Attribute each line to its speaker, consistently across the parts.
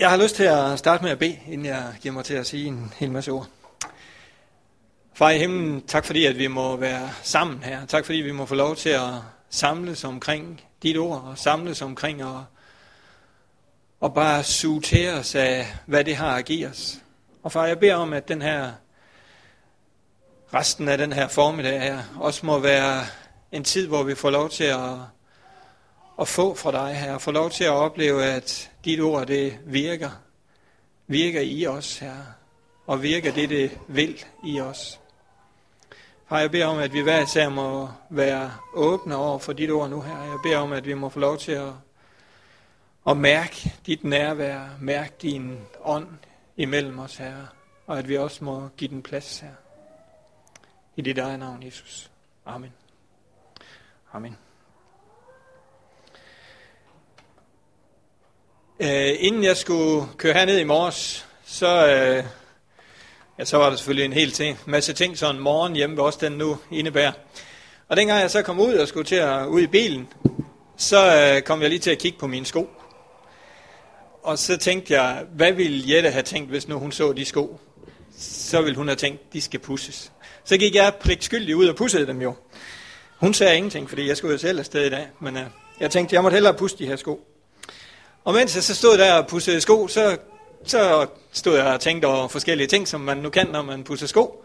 Speaker 1: Jeg har lyst til at starte med at bede, inden jeg giver mig til at sige en hel masse ord. Far i himlen, tak fordi at vi må være sammen her. Tak fordi vi må få lov til at samles omkring dit ord, og samles omkring og, og bare suge til os af, hvad det har at give os. Og far, jeg beder om, at den her resten af den her formiddag her også må være en tid, hvor vi får lov til at, at få fra dig her, få lov til at opleve, at dit ord det virker, virker i os her, og virker det, det vil i os. Far, jeg beder om, at vi hver især må være åbne over for dit ord nu her. Jeg beder om, at vi må få lov til at, at mærke dit nærvær, mærke din ånd imellem os her, og at vi også må give den plads her. I dit eget navn, Jesus. Amen. Amen. Øh, inden jeg skulle køre herned i morges, så, øh, ja, så var der selvfølgelig en hel ting, masse ting, sådan morgen hjemme, ved os, den nu indebærer. Og dengang jeg så kom ud og skulle til at ud i bilen, så øh, kom jeg lige til at kigge på mine sko. Og så tænkte jeg, hvad ville Jette have tænkt, hvis nu hun så de sko? Så ville hun have tænkt, de skal pusses. Så gik jeg pligtskyldig ud og pussede dem jo. Hun sagde ingenting, fordi jeg skulle jo selv afsted i dag, men øh, jeg tænkte, jeg måtte hellere pusse de her sko. Og mens jeg så stod der og pussede sko, så, så stod jeg og tænkte over forskellige ting, som man nu kan, når man pusser sko.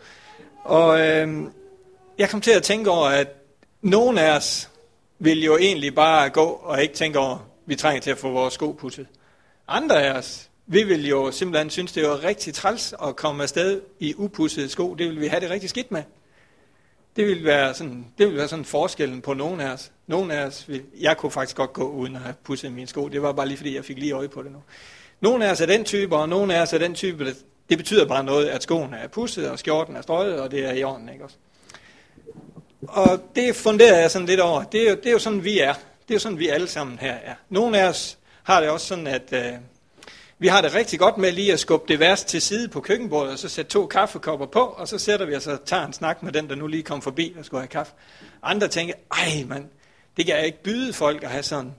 Speaker 1: Og øh, jeg kom til at tænke over, at nogen af os vil jo egentlig bare gå og ikke tænke over, at vi trænger til at få vores sko pudset. Andre af os, vi vil jo simpelthen synes, det er rigtig træls at komme afsted i upudsede sko. Det vil vi have det rigtig skidt med. Det vil være sådan, det vil være sådan forskellen på nogen af os. Nogen af os, vil, jeg kunne faktisk godt gå uden at have pudset mine sko. Det var bare lige fordi, jeg fik lige øje på det nu. Nogle af os er den type, og nogle af os er den type, det, det betyder bare noget, at skoene er pudset, og skjorten er strøget, og det er i orden, ikke også? Og det funderer jeg sådan lidt over. Det er, jo, det er jo sådan, vi er. Det er jo sådan, vi alle sammen her er. Nogle af os har det også sådan, at øh, vi har det rigtig godt med lige at skubbe det værste til side på køkkenbordet, og så sætte to kaffekopper på, og så sætter vi os og tager en snak med den, der nu lige kom forbi og skulle have kaffe. Andre tænker, ej mand, det kan jeg ikke byde folk at have sådan,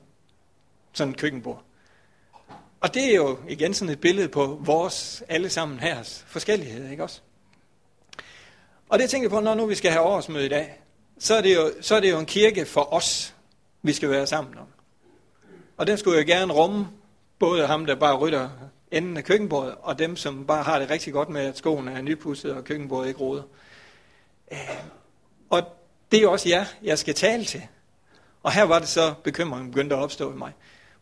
Speaker 1: sådan et køkkenbord. Og det er jo igen sådan et billede på vores alle sammen her forskellighed, ikke også? Og det tænker jeg på, når nu vi skal have årsmøde i dag, så er, det jo, så er det jo en kirke for os, vi skal være sammen om. Og den skulle jo gerne rumme både ham, der bare rytter enden af køkkenbordet, og dem, som bare har det rigtig godt med, at skoene er nypudset, og køkkenbordet ikke roder. Øh, og det er jo også jer, jeg skal tale til. Og her var det så, bekymringen begyndte at opstå i mig.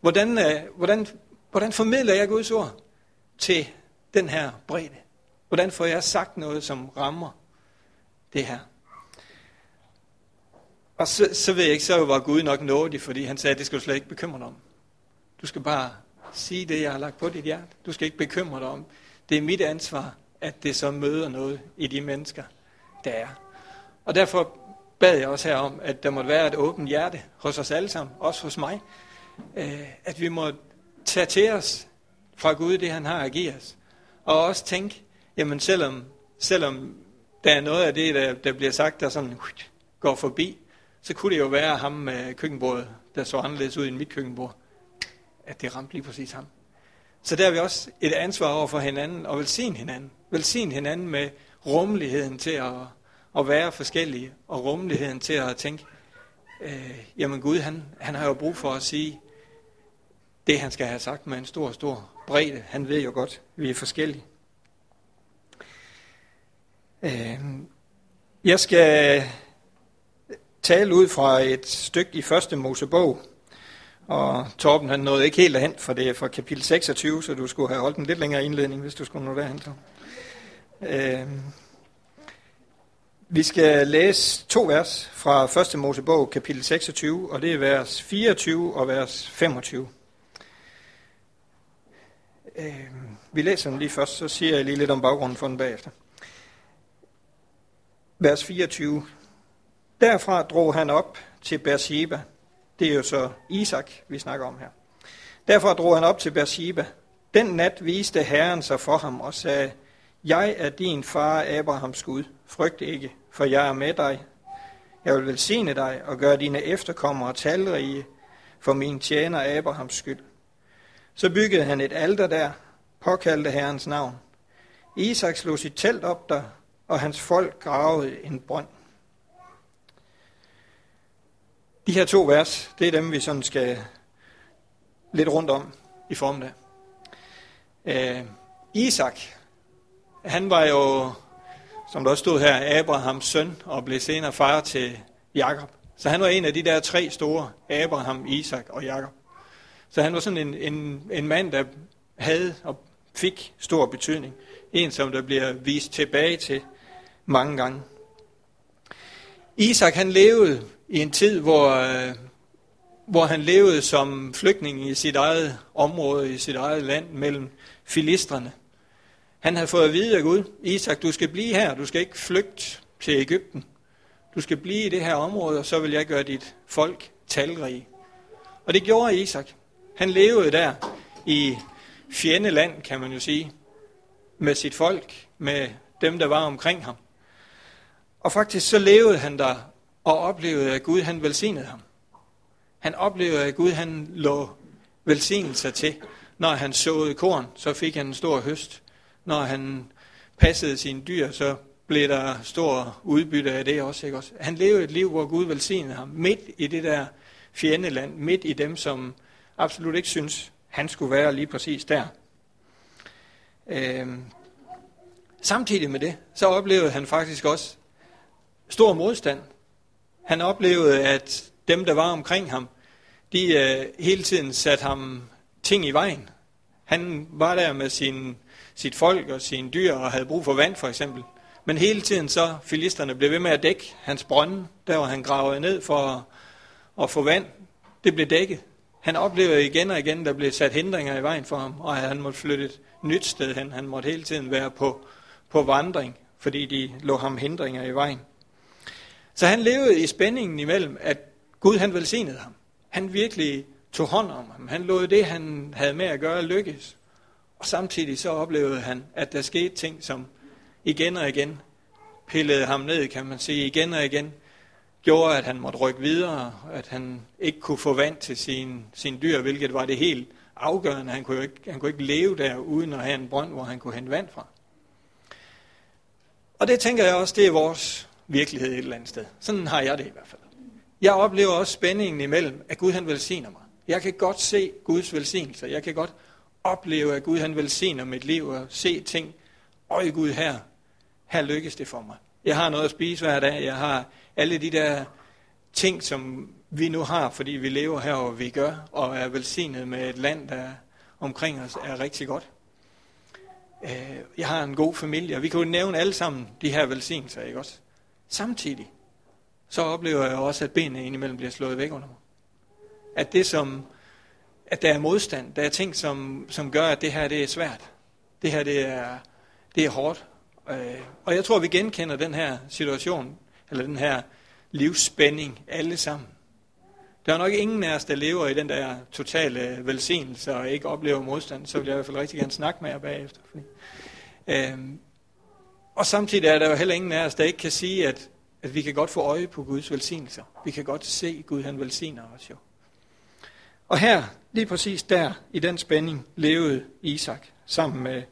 Speaker 1: Hvordan, øh, hvordan, hvordan formidler jeg Guds ord til den her bredde? Hvordan får jeg sagt noget, som rammer det her? Og så, så ved jeg ikke, så var Gud nok nådig, fordi han sagde, at det skal du slet ikke bekymre dig om. Du skal bare sige det, jeg har lagt på dit hjerte. Du skal ikke bekymre dig om. Det er mit ansvar, at det så møder noget i de mennesker, der er. Og derfor bad jeg også her om, at der måtte være et åbent hjerte hos os alle sammen, også hos mig. Øh, at vi må tage til os fra Gud det, han har at give os. Og også tænke, jamen selvom, selvom der er noget af det, der, der bliver sagt, der sådan går forbi, så kunne det jo være ham med køkkenbordet, der så anderledes ud end mit køkkenbord at det ramte lige præcis ham. Så der er vi også et ansvar over for hinanden og velsigne hinanden. Velsigne hinanden med rummeligheden til at, at være forskellige og rummeligheden til at tænke, øh, jamen Gud, han, han har jo brug for at sige det, han skal have sagt med en stor, stor bredde. Han ved jo godt, vi er forskellige. Øh, jeg skal tale ud fra et stykke i første Mosebog, og Torben han nåede ikke helt derhen, for det er fra kapitel 26, så du skulle have holdt en lidt længere indledning, hvis du skulle nå derhen. Øh, vi skal læse to vers fra 1. Mosebog, kapitel 26, og det er vers 24 og vers 25. Øh, vi læser dem lige først, så siger jeg lige lidt om baggrunden for den bagefter. Vers 24. Derfra drog han op til Beersheba, det er jo så Isak, vi snakker om her. Derfra drog han op til Beersheba. Den nat viste Herren sig for ham og sagde, jeg er din far Abrahams Gud. Frygt ikke, for jeg er med dig. Jeg vil velsigne dig og gøre dine efterkommere talrige for min tjener Abrahams skyld. Så byggede han et alter der påkaldte Herrens navn. Isak slog sit telt op der, og hans folk gravede en brønd. De her to vers, det er dem, vi sådan skal lidt rundt om i formiddag. Øh, Isak, han var jo, som der også stod her, Abrahams søn, og blev senere far til Jakob. Så han var en af de der tre store, Abraham, Isak og Jakob. Så han var sådan en, en, en mand, der havde og fik stor betydning. En, som der bliver vist tilbage til mange gange. Isak han levede i en tid, hvor, øh, hvor han levede som flygtning i sit eget område, i sit eget land mellem filistrene. Han havde fået at vide af Gud, Isak, du skal blive her, du skal ikke flygte til Ægypten. Du skal blive i det her område, og så vil jeg gøre dit folk talrige. Og det gjorde Isak. Han levede der i fjendeland, kan man jo sige, med sit folk, med dem, der var omkring ham. Og faktisk så levede han der og oplevede, at Gud han velsignede ham. Han oplevede, at Gud han lå velsignelse til. Når han såede korn, så fik han en stor høst. Når han passede sine dyr, så blev der stor udbytte af det også. Ikke også? Han levede et liv, hvor Gud velsignede ham. Midt i det der fjendeland. Midt i dem, som absolut ikke synes, han skulle være lige præcis der. Øhm. Samtidig med det, så oplevede han faktisk også stor modstand. Han oplevede, at dem, der var omkring ham, de øh, hele tiden satte ham ting i vejen. Han var der med sin, sit folk og sine dyr og havde brug for vand for eksempel. Men hele tiden så filisterne blev ved med at dække hans brønde, der hvor han gravede ned for at, at få vand. Det blev dækket. Han oplevede igen og igen, der blev sat hindringer i vejen for ham, og han måtte flytte et nyt sted hen. Han måtte hele tiden være på, på vandring, fordi de lå ham hindringer i vejen. Så han levede i spændingen imellem, at Gud han velsignede ham. Han virkelig tog hånd om ham. Han lod det, han havde med at gøre, lykkes. Og samtidig så oplevede han, at der skete ting, som igen og igen pillede ham ned, kan man sige, igen og igen, gjorde, at han måtte rykke videre, at han ikke kunne få vand til sin, sin dyr, hvilket var det helt afgørende. Han kunne, ikke, han kunne ikke leve der uden at have en brønd, hvor han kunne hente vand fra. Og det tænker jeg også, det er vores virkelighed et eller andet sted. Sådan har jeg det i hvert fald. Jeg oplever også spændingen imellem, at Gud han velsigner mig. Jeg kan godt se Guds velsignelse. Jeg kan godt opleve, at Gud han velsigner mit liv og se ting. Øj Gud her, her lykkes det for mig. Jeg har noget at spise hver dag. Jeg har alle de der ting, som vi nu har, fordi vi lever her, og vi gør, og er velsignet med et land, der omkring os er rigtig godt. Øh, jeg har en god familie, og vi kan jo nævne alle sammen de her velsignelser, ikke også? Samtidig, så oplever jeg også, at benene indimellem bliver slået væk under mig. At det som, at der er modstand, der er ting, som, som gør, at det her det er svært. Det her det er, det er hårdt. Øh, og jeg tror, vi genkender den her situation, eller den her livsspænding, alle sammen. Der er nok ingen af os, der lever i den der totale velsignelse og ikke oplever modstand, så vil jeg i hvert fald rigtig gerne snakke med jer bagefter. Fordi, øh, og samtidig er der jo heller ingen af os, der ikke kan sige, at, at vi kan godt få øje på Guds velsignelser. Vi kan godt se, at Gud han velsigner os jo. Og her, lige præcis der, i den spænding, levede Isak sammen med,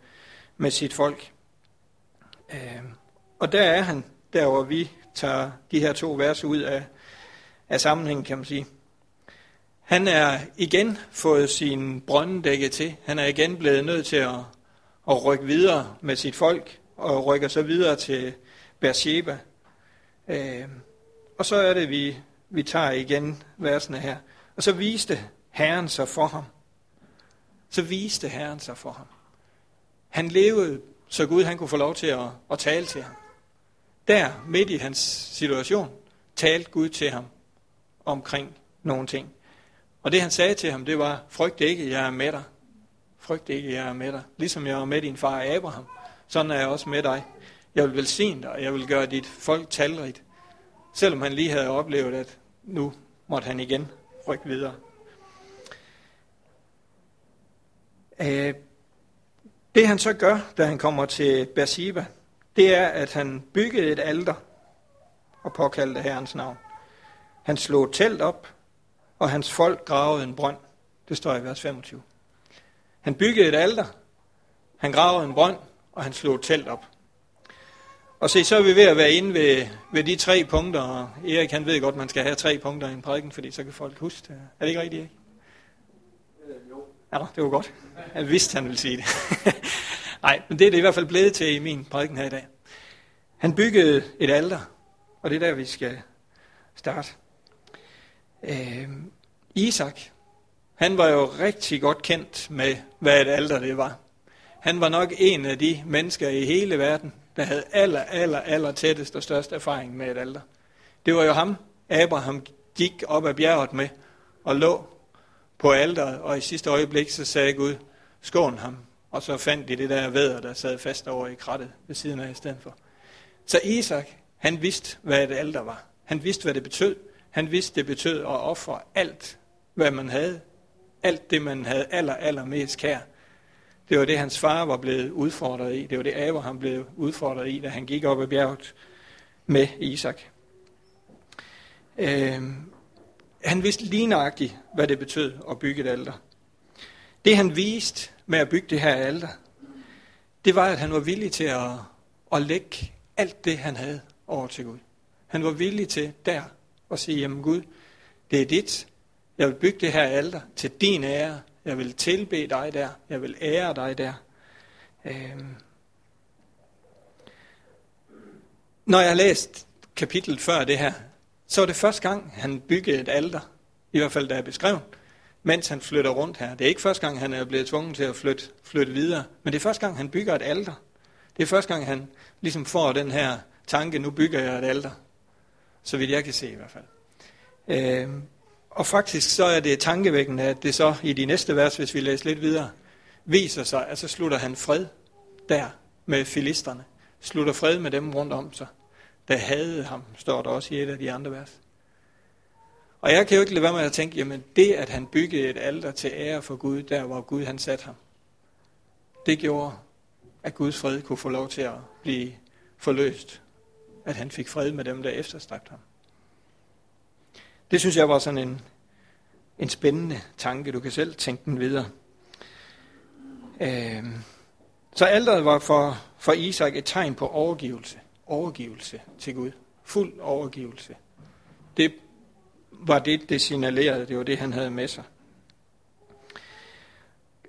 Speaker 1: med sit folk. Øh, og der er han, der hvor vi tager de her to vers ud af, af sammenhængen, kan man sige. Han er igen fået sin brønde dækket til. Han er igen blevet nødt til at, at rykke videre med sit folk og rykker så videre til Beersheba. Øh, og så er det, vi, vi tager igen versene her. Og så viste Herren sig for ham. Så viste Herren sig for ham. Han levede, så Gud han kunne få lov til at, at tale til ham. Der, midt i hans situation, talte Gud til ham omkring nogle ting. Og det han sagde til ham, det var, frygt ikke, jeg er med dig. Frygt ikke, jeg er med dig. Ligesom jeg var med din far Abraham. Sådan er jeg også med dig. Jeg vil velsigne dig, og jeg vil gøre dit folk talrigt. Selvom han lige havde oplevet, at nu måtte han igen rykke videre. Øh, Øh, det han så gør, da han kommer til Beersheba, det er, at han byggede et alter og påkaldte herrens navn. Han slog telt op, og hans folk gravede en brønd. Det står i vers 25. Han byggede et alter, Han gravede en brønd, og han slog telt op. Og se, så er vi ved at være inde ved, ved de tre punkter, og Erik han ved godt, at man skal have tre punkter i en prædiken, fordi så kan folk huske det. Er det ikke rigtigt, Erik? Øh, Ja, det var godt. Jeg vidste, han ville sige det. Nej, men det er det i hvert fald blevet til i min prædiken her i dag. Han byggede et alter, og det er der, vi skal starte. Øh, Isak, han var jo rigtig godt kendt med, hvad et alter det var. Han var nok en af de mennesker i hele verden, der havde aller, aller, aller tættest og størst erfaring med et alter. Det var jo ham, Abraham gik op ad bjerget med og lå på alderet, og i sidste øjeblik så sagde Gud, skån ham. Og så fandt de det der væder, der sad fast over i krattet ved siden af i stedet for. Så Isak, han vidste, hvad et alter var. Han vidste, hvad det betød. Han vidste, det betød at ofre alt, hvad man havde. Alt det, man havde aller, aller mest kær. Det var det, hans far var blevet udfordret i. Det var det, Abraham blev udfordret i, da han gik op ad bjerget med Isak. Øhm, han vidste lige nøjagtigt, hvad det betød at bygge et alter. Det han viste med at bygge det her alter, det var, at han var villig til at, at lægge alt det, han havde over til Gud. Han var villig til der at sige, jamen Gud, det er dit. Jeg vil bygge det her alter til din ære. Jeg vil tilbe dig der. Jeg vil ære dig der. Øhm. Når jeg har læst kapitlet før det her, så var det første gang, han byggede et alter, i hvert fald der er beskrevet, mens han flytter rundt her. Det er ikke første gang, han er blevet tvunget til at flytte, flytte videre, men det er første gang, han bygger et alter. Det er første gang, han ligesom får den her tanke, nu bygger jeg et alter. Så vidt jeg kan se i hvert fald. Øh, og faktisk så er det tankevækkende, at det så i de næste vers, hvis vi læser lidt videre, viser sig, at så slutter han fred der med filisterne. Slutter fred med dem rundt om sig der havde ham, står der også i et af de andre vers. Og jeg kan jo ikke lade være med at tænke, jamen det, at han byggede et alter til ære for Gud, der hvor Gud han satte ham, det gjorde, at Guds fred kunne få lov til at blive forløst. At han fik fred med dem, der efterstræbte ham. Det synes jeg var sådan en, en spændende tanke. Du kan selv tænke den videre. Øh, så alderet var for, for Isak et tegn på overgivelse overgivelse til Gud. Fuld overgivelse. Det var det, det signalerede. Det var det, han havde med sig.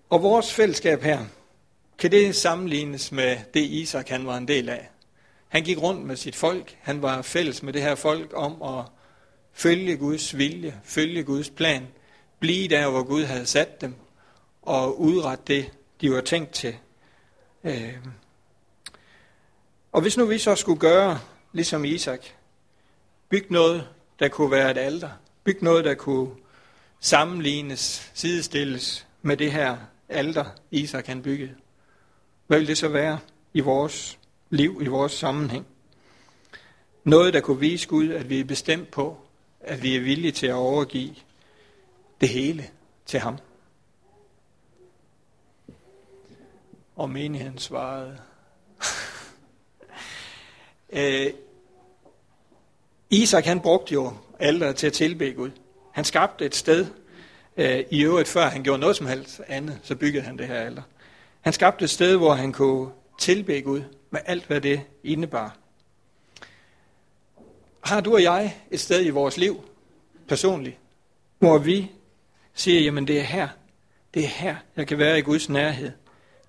Speaker 1: Og vores fællesskab her, kan det sammenlignes med det Isak han var en del af. Han gik rundt med sit folk. Han var fælles med det her folk om at følge Guds vilje, følge Guds plan, blive der, hvor Gud havde sat dem, og udrette det, de var tænkt til. Øh, og hvis nu vi så skulle gøre, ligesom Isak, bygge noget, der kunne være et alter, bygge noget, der kunne sammenlignes, sidestilles med det her alter, Isak han byggede, hvad ville det så være i vores liv, i vores sammenhæng? Noget, der kunne vise Gud, at vi er bestemt på, at vi er villige til at overgive det hele til ham. Og menigheden svarede, Øh, Isak han brugte jo alderet til at tilbe Gud. Han skabte et sted, øh, i øvrigt før han gjorde noget som helst andet, så byggede han det her alter. Han skabte et sted, hvor han kunne tilbe Gud med alt, hvad det indebar. Har du og jeg et sted i vores liv, personligt, hvor vi siger, jamen det er her, det er her, jeg kan være i Guds nærhed.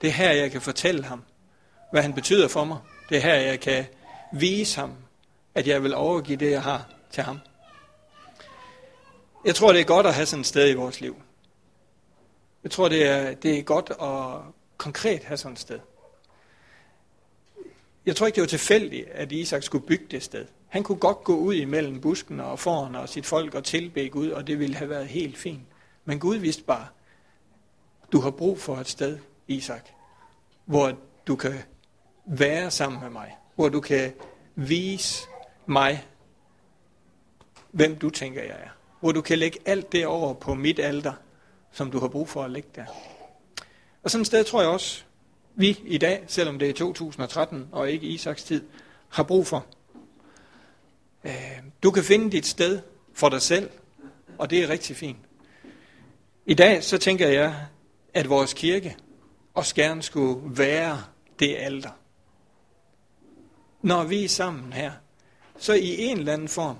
Speaker 1: Det er her, jeg kan fortælle ham, hvad han betyder for mig. Det er her, jeg kan vise ham, at jeg vil overgive det, jeg har til ham. Jeg tror, det er godt at have sådan et sted i vores liv. Jeg tror, det er, det er godt at konkret have sådan et sted. Jeg tror ikke, det var tilfældigt, at Isak skulle bygge det sted. Han kunne godt gå ud imellem busken og foran og sit folk og tilbe Gud, og det ville have været helt fint. Men Gud vidste bare, du har brug for et sted, Isak, hvor du kan være sammen med mig hvor du kan vise mig, hvem du tænker, jeg er. Hvor du kan lægge alt det over på mit alter, som du har brug for at lægge der. Og sådan et sted tror jeg også, vi i dag, selvom det er 2013 og ikke Isaks tid, har brug for. Øh, du kan finde dit sted for dig selv, og det er rigtig fint. I dag så tænker jeg, at vores kirke og skærn skulle være det alter. Når vi er sammen her, så i en eller anden form,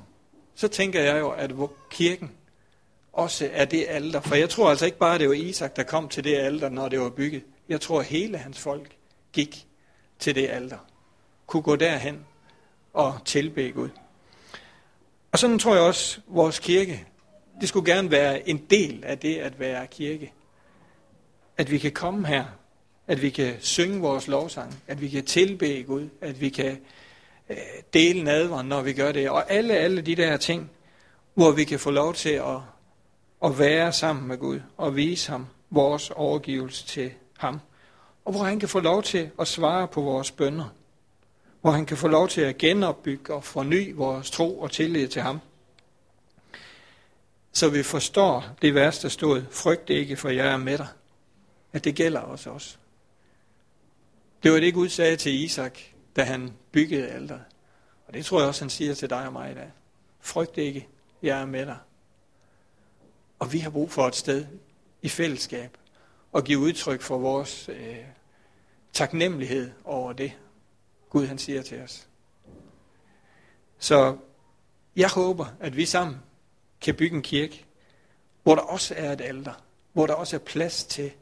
Speaker 1: så tænker jeg jo, at kirken også er det alter. For jeg tror altså ikke bare, at det var Isak, der kom til det alter, når det var bygget. Jeg tror, at hele hans folk gik til det alter. Kunne gå derhen og tilbede Gud. Og sådan tror jeg også, at vores kirke, det skulle gerne være en del af det at være kirke. At vi kan komme her, at vi kan synge vores lovsang, at vi kan tilbede Gud, at vi kan øh, dele nadveren, når vi gør det. Og alle, alle de der ting, hvor vi kan få lov til at, at være sammen med Gud og vise ham vores overgivelse til ham. Og hvor han kan få lov til at svare på vores bønder. Hvor han kan få lov til at genopbygge og forny vores tro og tillid til ham. Så vi forstår det værste, der stod, frygt ikke, for jeg er med dig. At det gælder også os. Det var det, Gud sagde til Isak, da han byggede alderet. Og det tror jeg også, han siger til dig og mig i dag. Frygt ikke, jeg er med dig. Og vi har brug for et sted i fællesskab og give udtryk for vores øh, taknemmelighed over det, Gud han siger til os. Så jeg håber, at vi sammen kan bygge en kirke, hvor der også er et alter, hvor der også er plads til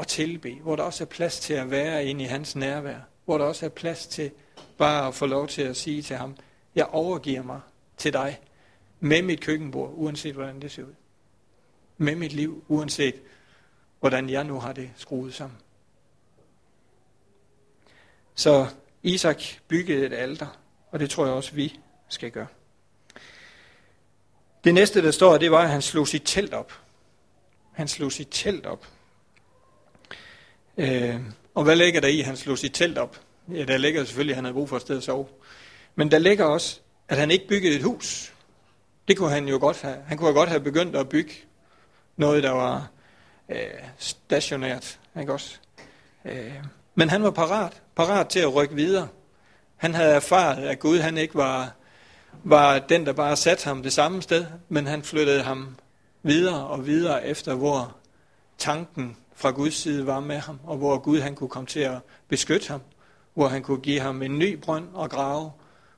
Speaker 1: at tilbe, hvor der også er plads til at være inde i hans nærvær, hvor der også er plads til bare at få lov til at sige til ham, jeg overgiver mig til dig med mit køkkenbord, uanset hvordan det ser ud. Med mit liv, uanset hvordan jeg nu har det skruet sammen. Så Isak byggede et alter, og det tror jeg også, vi skal gøre. Det næste, der står, det var, at han slog sit telt op. Han slog sit telt op. Øh, og hvad ligger der i, at han slog sit telt op? Ja, der ligger selvfølgelig, at han havde brug for et sted at sove. Men der ligger også, at han ikke byggede et hus. Det kunne han jo godt have. Han kunne godt have begyndt at bygge noget, der var øh, stationært. Ikke også? Øh, men han var parat, parat til at rykke videre. Han havde erfaret, at Gud han ikke var, var den, der bare satte ham det samme sted, men han flyttede ham videre og videre efter, hvor tanken fra Guds side var med ham, og hvor Gud han kunne komme til at beskytte ham, hvor han kunne give ham en ny brønd og grave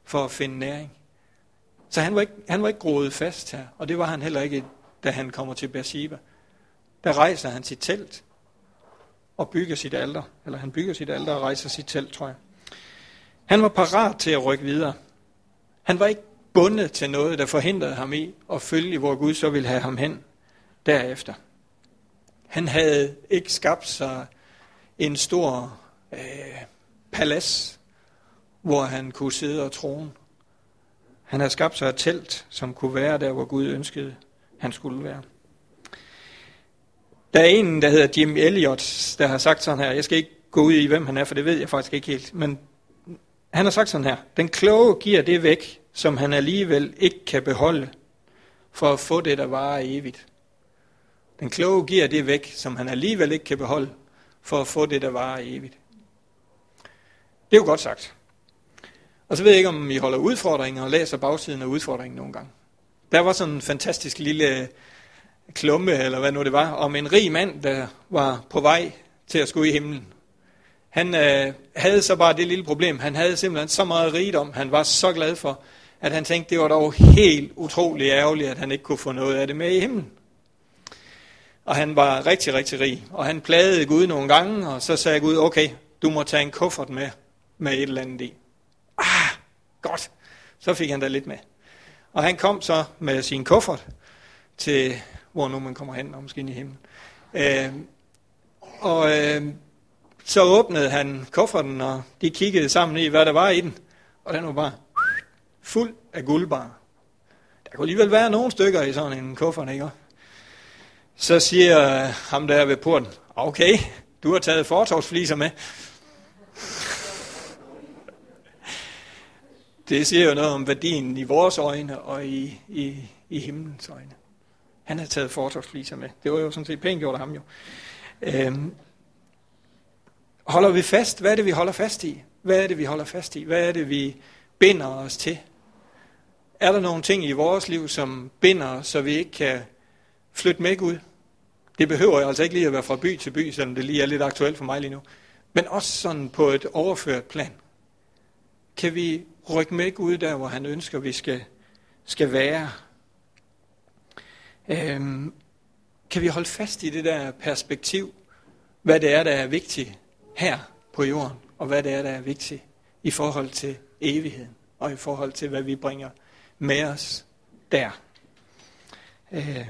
Speaker 1: for at finde næring. Så han var ikke, han var ikke groet fast her, og det var han heller ikke, da han kommer til Beersheba. Der rejser han sit telt og bygger sit alter, eller han bygger sit alter og rejser sit telt, tror jeg. Han var parat til at rykke videre. Han var ikke bundet til noget, der forhindrede ham i at følge, hvor Gud så ville have ham hen derefter. Han havde ikke skabt sig en stor øh, palads, hvor han kunne sidde og trone. Han havde skabt sig et telt, som kunne være der, hvor Gud ønskede, han skulle være. Der er en, der hedder Jim Elliot, der har sagt sådan her, jeg skal ikke gå ud i, hvem han er, for det ved jeg faktisk ikke helt, men han har sagt sådan her, den kloge giver det væk, som han alligevel ikke kan beholde, for at få det, der varer evigt. Den kloge giver det væk, som han alligevel ikke kan beholde, for at få det, der varer evigt. Det er jo godt sagt. Og så ved jeg ikke, om I holder udfordringer og læser bagsiden af udfordringen nogle gange. Der var sådan en fantastisk lille klumme, eller hvad nu det var, om en rig mand, der var på vej til at skulle i himlen. Han øh, havde så bare det lille problem, han havde simpelthen så meget rigdom, han var så glad for, at han tænkte, det var dog helt utrolig ærgerligt, at han ikke kunne få noget af det med i himlen. Og han var rigtig, rigtig rig. Og han plagede Gud nogle gange, og så sagde Gud, okay, du må tage en kuffert med, med et eller andet i. Ah, godt. Så fik han da lidt med. Og han kom så med sin kuffert til hvor nu man kommer hen, og måske ind i himlen. Øh, og øh, så åbnede han kufferten, og de kiggede sammen i, hvad der var i den. Og den var bare fuld af guldbar. Der kunne alligevel være nogle stykker i sådan en kuffert, ikke? Så siger øh, ham der ved porten, okay, du har taget fortorvsfliser med. Det siger jo noget om værdien i vores øjne og i, i, i himlens øjne. Han havde taget fortorvsfliser med. Det var jo sådan set pænt gjort af ham jo. Øhm, holder vi fast? Hvad er det, vi holder fast i? Hvad er det, vi holder fast i? Hvad er det, vi binder os til? Er der nogle ting i vores liv, som binder os, så vi ikke kan flytte med Gud? Det behøver altså ikke lige at være fra by til by, selvom det lige er lidt aktuelt for mig lige nu. Men også sådan på et overført plan. Kan vi rykke med ud der, hvor han ønsker, vi skal, skal være? Øhm, kan vi holde fast i det der perspektiv, hvad det er, der er vigtigt her på jorden, og hvad det er, der er vigtigt i forhold til evigheden, og i forhold til, hvad vi bringer med os der. Øh,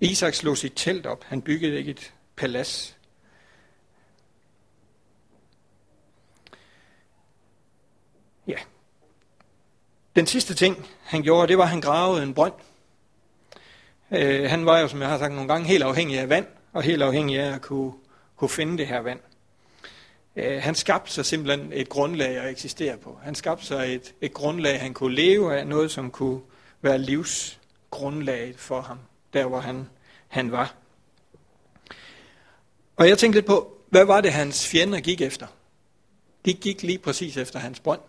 Speaker 1: Isak slog sit telt op. Han byggede ikke et palads. Ja. Den sidste ting, han gjorde, det var, at han gravede en brønd. Øh, han var jo, som jeg har sagt nogle gange, helt afhængig af vand, og helt afhængig af at kunne, kunne finde det her vand. Øh, han skabte sig simpelthen et grundlag at eksistere på. Han skabte sig et, et grundlag, han kunne leve af, noget som kunne være livsgrundlaget for ham, der hvor han, han var. Og jeg tænkte lidt på, hvad var det, hans fjender gik efter? De gik lige præcis efter hans brønd.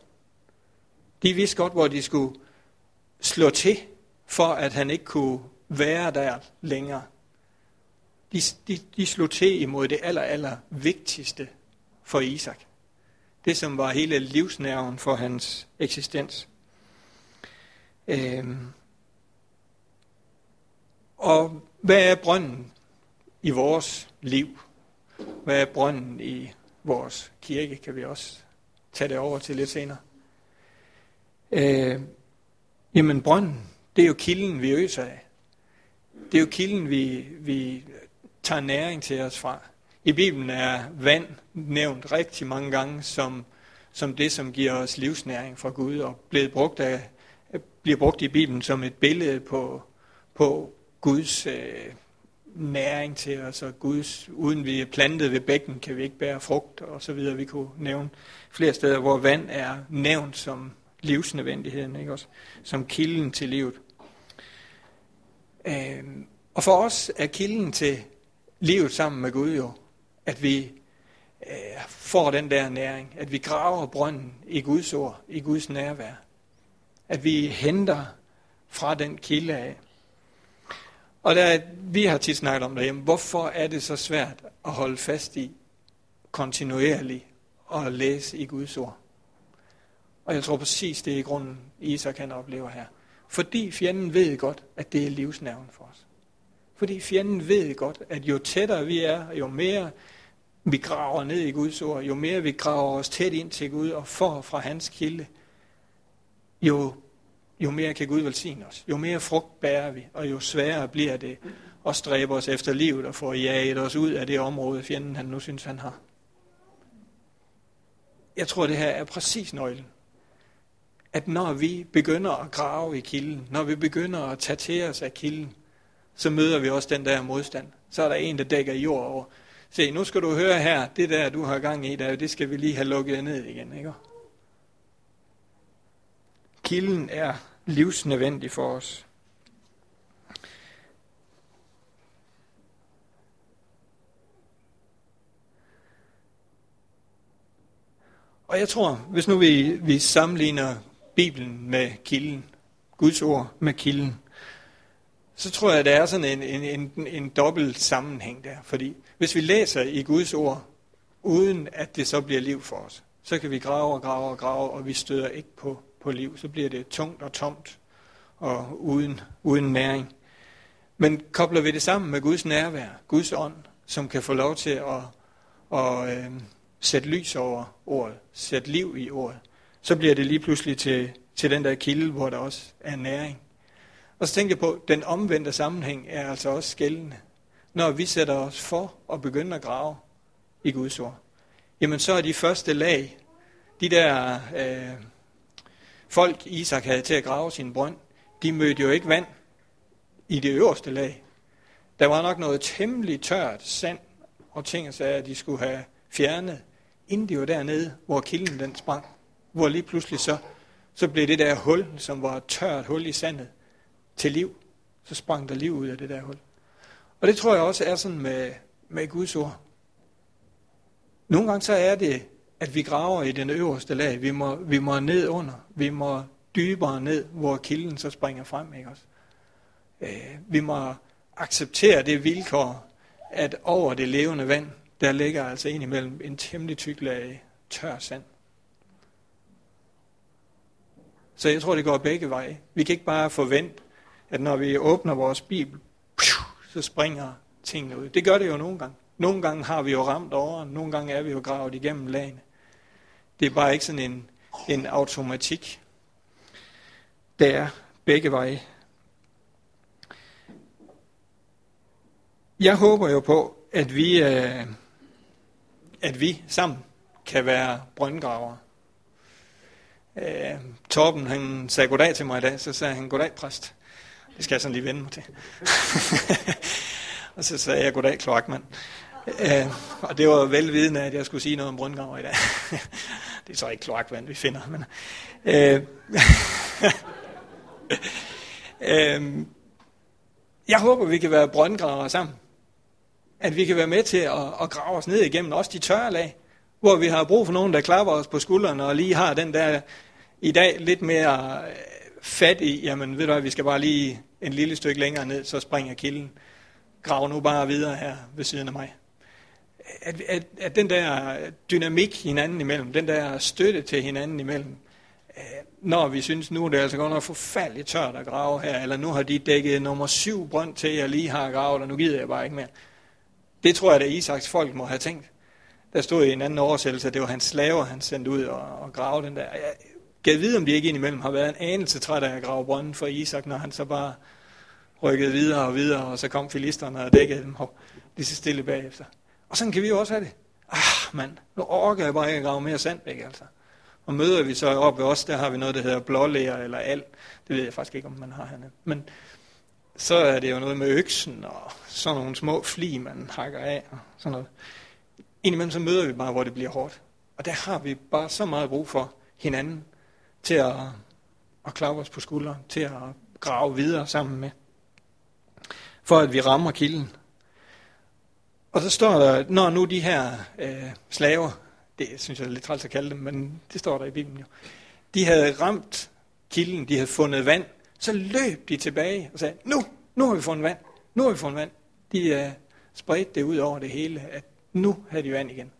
Speaker 1: De vidste godt, hvor de skulle slå til, for at han ikke kunne være der længere. De, de, de slog til imod det aller, aller vigtigste for Isak. Det, som var hele livsnerven for hans eksistens. Øhm. Og hvad er brønden i vores liv? Hvad er brønden i vores kirke? Kan vi også tage det over til lidt senere. Øh, jamen brønden, det er jo kilden, vi øser af. Det er jo kilden, vi, vi tager næring til os fra. I Bibelen er vand nævnt rigtig mange gange som, som det, som giver os livsnæring fra Gud, og blevet brugt af, bliver brugt i Bibelen som et billede på, på Guds øh, næring til os, og Guds, uden vi er plantet ved bækken, kan vi ikke bære frugt, og så videre. Vi kunne nævne flere steder, hvor vand er nævnt som livsnødvendigheden, ikke også? som kilden til livet. Øh, og for os er kilden til livet sammen med Gud jo at vi øh, får den der næring, at vi graver brønden i Guds ord, i Guds nærvær. At vi henter fra den kilde af. Og der, vi har tit snakket om derhjemme, hvorfor er det så svært at holde fast i kontinuerligt og læse i Guds ord? Og jeg tror præcis, det er i grunden, Isak kan opleve her. Fordi fjenden ved godt, at det er livsnerven for os. Fordi fjenden ved godt, at jo tættere vi er, jo mere vi graver ned i Guds ord, jo mere vi graver os tæt ind til Gud og får fra hans kilde, jo, jo mere kan Gud velsigne os. Jo mere frugt bærer vi, og jo sværere bliver det at stræbe os efter livet og få jaget os ud af det område, fjenden han nu synes, han har. Jeg tror, det her er præcis nøglen. At når vi begynder at grave i kilden, når vi begynder at tage til os af kilden, så møder vi også den der modstand. Så er der en, der dækker jord over. Se, nu skal du høre her, det der, du har gang i, der, det skal vi lige have lukket ned igen, ikke? Kilden er livsnødvendig for os. Og jeg tror, hvis nu vi, vi sammenligner Bibelen med kilden, Guds ord med kilden, så tror jeg, at der er sådan en, en, en, en dobbelt sammenhæng der. Fordi hvis vi læser i Guds ord, uden at det så bliver liv for os, så kan vi grave og grave og grave, og vi støder ikke på, på liv. Så bliver det tungt og tomt og uden, uden næring. Men kobler vi det sammen med Guds nærvær, Guds ånd, som kan få lov til at, at øh, sætte lys over ordet, sætte liv i ordet, så bliver det lige pludselig til, til den der kilde, hvor der også er næring. Og så tænker jeg på, at den omvendte sammenhæng er altså også skældende. Når vi sætter os for at begynde at grave i Guds ord, jamen så er de første lag, de der øh, folk Isak havde til at grave sin brønd, de mødte jo ikke vand i det øverste lag. Der var nok noget temmelig tørt sand og ting, sagde, at de skulle have fjernet, inden de var dernede, hvor kilden den sprang. Hvor lige pludselig så, så blev det der hul, som var et tørt hul i sandet, til liv. Så sprang der liv ud af det der hul. Og det tror jeg også er sådan med, med Guds ord. Nogle gange så er det, at vi graver i den øverste lag. Vi må, vi må ned under. Vi må dybere ned, hvor kilden så springer frem. Ikke også? Øh, vi må acceptere det vilkår, at over det levende vand, der ligger altså indimellem en temmelig tyk lag tør sand. Så jeg tror, det går begge veje. Vi kan ikke bare forvente, at når vi åbner vores bibel, så springer tingene ud. Det gør det jo nogle gange. Nogle gange har vi jo ramt over, nogle gange er vi jo gravet igennem lagene. Det er bare ikke sådan en, en automatik. Der er begge veje. Jeg håber jo på, at vi, øh, at vi sammen kan være brøndgravere. Øh, Torben han sagde goddag til mig i dag, så sagde han goddag præst. Det skal jeg sådan lige vende mig til. og så sagde jeg goddag kloakmand. Øh, og det var velvidende, at jeg skulle sige noget om brøndgraver i dag. det er så ikke kloakvand, vi finder. Men, øh, øh, jeg håber, vi kan være brøndgravere sammen. At vi kan være med til at, at grave os ned igennem også de tørre lag, hvor vi har brug for nogen, der klapper os på skuldrene og lige har den der i dag lidt mere øh, fat i, jamen ved du hvad, vi skal bare lige en lille stykke længere ned, så springer kilden. Grav nu bare videre her ved siden af mig. At, at, at den der dynamik hinanden imellem, den der støtte til hinanden imellem, øh, når vi synes, nu er det altså godt nok forfærdeligt tørt at grave her, eller nu har de dækket nummer syv brønd til, jeg lige har gravet, og nu gider jeg bare ikke mere. Det tror jeg, at Isaks folk må have tænkt. Der stod i en anden oversættelse, at det var hans slaver, han sendte ud og, og grave den der. Jeg kan vide, om de ikke indimellem har været en anelse træt af at grave brønden for Isak, når han så bare rykkede videre og videre, og så kom filisterne og dækkede dem lige så stille bagefter. Og sådan kan vi jo også have det. Ah, mand, nu orker jeg bare ikke at grave mere sand væk, altså. Og møder vi så op ved os, der har vi noget, der hedder blålæger eller al. Det ved jeg faktisk ikke, om man har hernede. Men så er det jo noget med øksen og sådan nogle små fli, man hakker af og sådan noget. Indimellem så møder vi bare, hvor det bliver hårdt. Og der har vi bare så meget brug for hinanden til at, at klappe os på skulderen, til at grave videre sammen med. For at vi rammer kilden. Og så står der, når nu de her øh, slaver, det synes jeg er lidt træls at kalde dem, men det står der i Bibelen jo, de havde ramt kilden, de havde fundet vand, så løb de tilbage og sagde, nu, nu har vi fundet vand, nu har vi fundet vand. De øh, spredte det ud over det hele, at nu havde de vand igen.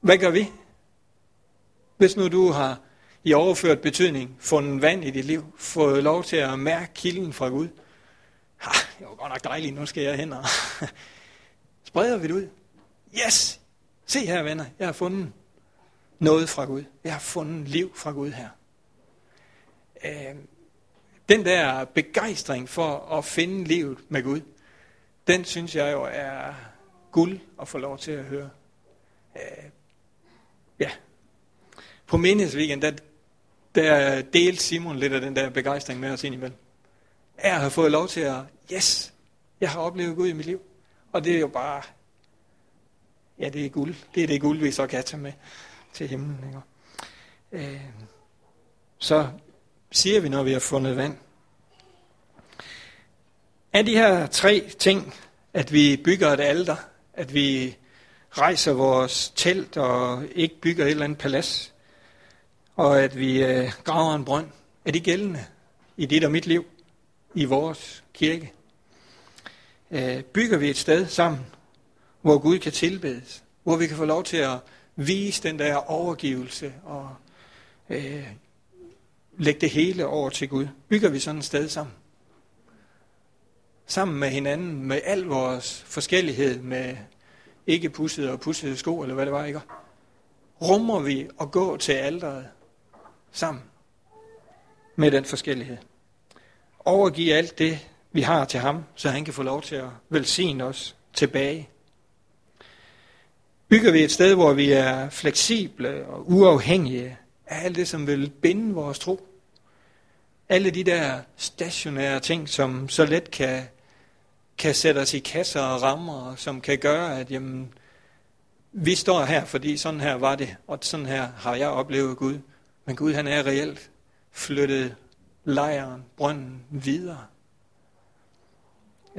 Speaker 1: Hvad gør vi? Hvis nu du har i overført betydning fundet vand i dit liv, fået lov til at mærke kilden fra Gud. Ha, det var godt nok dejligt, nu skal jeg hen og spreder vi det ud. Yes! Se her, venner, jeg har fundet noget fra Gud. Jeg har fundet liv fra Gud her. Øh, den der begejstring for at finde livet med Gud, den synes jeg jo er guld at få lov til at høre. Øh, ja. På menighedsweekend, der, der delte Simon lidt af den der begejstring med os ind imellem. Jeg har fået lov til at, yes, jeg har oplevet Gud i mit liv. Og det er jo bare, ja, det er guld. Det er det guld, vi så kan tage med til himlen. Ikke? Øh, så siger vi, når vi har fundet vand. Af de her tre ting, at vi bygger et alter, at vi rejser vores telt og ikke bygger et eller andet palads, og at vi øh, graver en brønd, er det gældende i dit og mit liv, i vores kirke? Øh, bygger vi et sted sammen, hvor Gud kan tilbedes, hvor vi kan få lov til at vise den der overgivelse og øh, lægge det hele over til Gud. Bygger vi sådan et sted sammen? Sammen med hinanden, med al vores forskellighed, med ikke pussede og pussede sko, eller hvad det var, ikke? Rummer vi at gå til alderet sammen med den forskellighed. Overgive alt det, vi har til ham, så han kan få lov til at velsigne os tilbage. Bygger vi et sted, hvor vi er fleksible og uafhængige af alt det, som vil binde vores tro. Alle de der stationære ting, som så let kan, kan sætte os i kasser og rammer, som kan gøre, at jamen, vi står her, fordi sådan her var det, og sådan her har jeg oplevet Gud. Men Gud han er reelt flyttet lejren, brønden videre.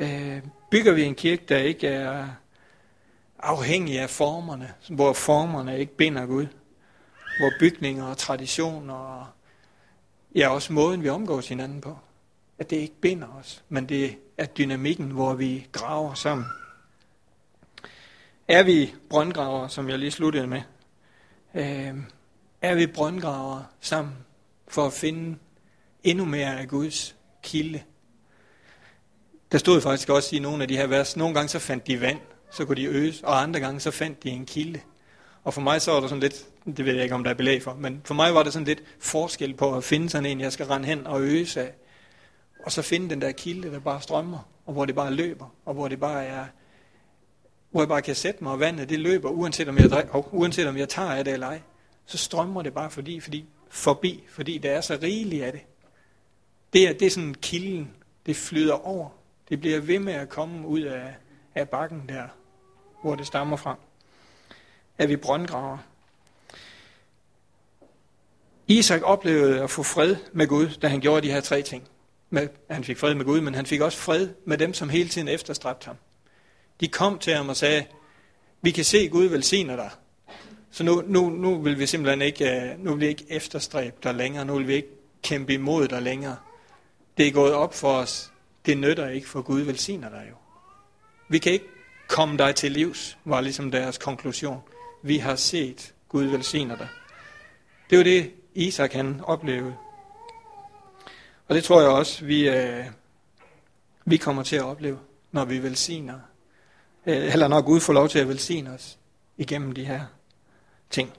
Speaker 1: Øh, bygger vi en kirke, der ikke er afhængig af formerne, hvor formerne ikke binder Gud, hvor bygninger og traditioner og ja, også måden vi omgås hinanden på, at det ikke binder os, men det er dynamikken, hvor vi graver sammen Er vi brøndgraver, som jeg lige sluttede med? Øh, er vi brøndgraver sammen for at finde endnu mere af Guds kilde? Der stod faktisk også i nogle af de her vers, nogle gange så fandt de vand, så kunne de øges, og andre gange så fandt de en kilde. Og for mig så var der sådan lidt, det ved jeg ikke om der er belæg for, men for mig var der sådan lidt forskel på at finde sådan en, jeg skal rende hen og øse af, og så finde den der kilde, der bare strømmer, og hvor det bare løber, og hvor det bare er, hvor jeg bare kan sætte mig, og vandet det løber, uanset om jeg, oh, uanset om jeg tager af det eller ej, så strømmer det bare fordi, fordi, forbi, fordi der er så rigeligt af det. Det er, det er sådan kilden, det flyder over. Det bliver ved med at komme ud af, af bakken der, hvor det stammer fra. Er vi brøndgraver? Isak oplevede at få fred med Gud, da han gjorde de her tre ting. Med, han fik fred med Gud, men han fik også fred med dem, som hele tiden efterstræbte ham. De kom til ham og sagde, vi kan se, at Gud velsigner dig. Så nu, nu, nu vil vi simpelthen ikke, øh, nu vil vi ikke efterstræbe dig længere, nu vil vi ikke kæmpe imod dig længere. Det er gået op for os, det nytter ikke, for Gud velsigner dig jo. Vi kan ikke komme dig til livs, var ligesom deres konklusion. Vi har set, Gud velsigner dig. Det var det, Isak han oplevede. Og det tror jeg også, vi, øh, vi kommer til at opleve, når vi velsigner. Øh, eller når Gud får lov til at velsigne os igennem de her ting.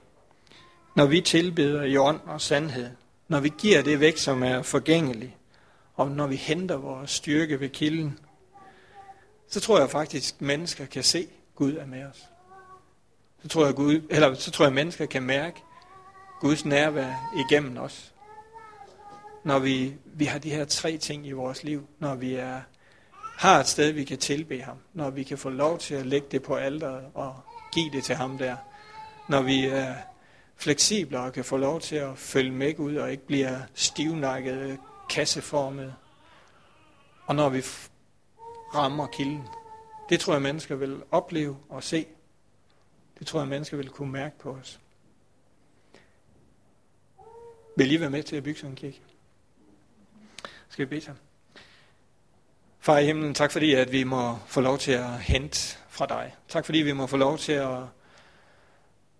Speaker 1: Når vi tilbeder i ånd og sandhed, når vi giver det væk, som er forgængeligt, og når vi henter vores styrke ved kilden, så tror jeg faktisk, at mennesker kan se, at Gud er med os. Så tror jeg, Gud, eller så tror jeg, at mennesker kan mærke Guds nærvær igennem os. Når vi, vi har de her tre ting i vores liv, når vi er, har et sted, vi kan tilbe ham, når vi kan få lov til at lægge det på alderet og give det til ham der, når vi er fleksible og kan få lov til at følge med ud og ikke bliver stivnakket, kasseformede, og når vi rammer kilden. Det tror jeg, mennesker vil opleve og se. Det tror jeg, mennesker vil kunne mærke på os. Vil I være med til at bygge sådan en kirke? Skal vi bede sammen? Far i himlen, tak fordi, at vi må få lov til at hente fra dig. Tak fordi, vi må få lov til at,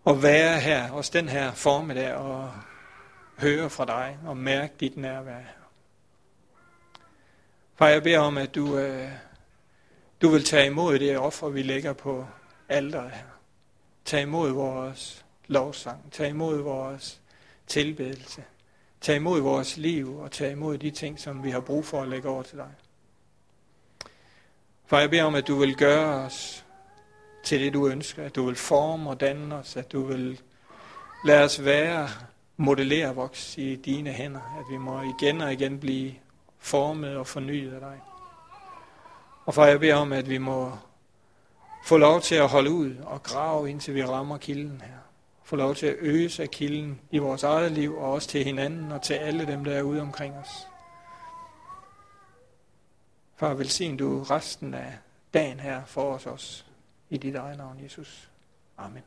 Speaker 1: at være her, også den her formiddag, og høre fra dig og mærke dit nærvær. Far, jeg beder om, at du, øh, du vil tage imod det offer, vi lægger på alderet her. Tag imod vores lovsang. Tag imod vores tilbedelse. Tag imod vores liv og tag imod de ting, som vi har brug for at lægge over til dig. For jeg beder om, at du vil gøre os til det, du ønsker. At du vil forme og danne os. At du vil lade os være, modellere vokse i dine hænder. At vi må igen og igen blive formet og fornyet af dig. Og far, jeg beder om, at vi må få lov til at holde ud og grave, indtil vi rammer kilden her. Få lov til at øse af kilden i vores eget liv, og også til hinanden og til alle dem, der er ude omkring os. Far, velsign du resten af dagen her for os også. I dit eget navn, Jesus. Amen.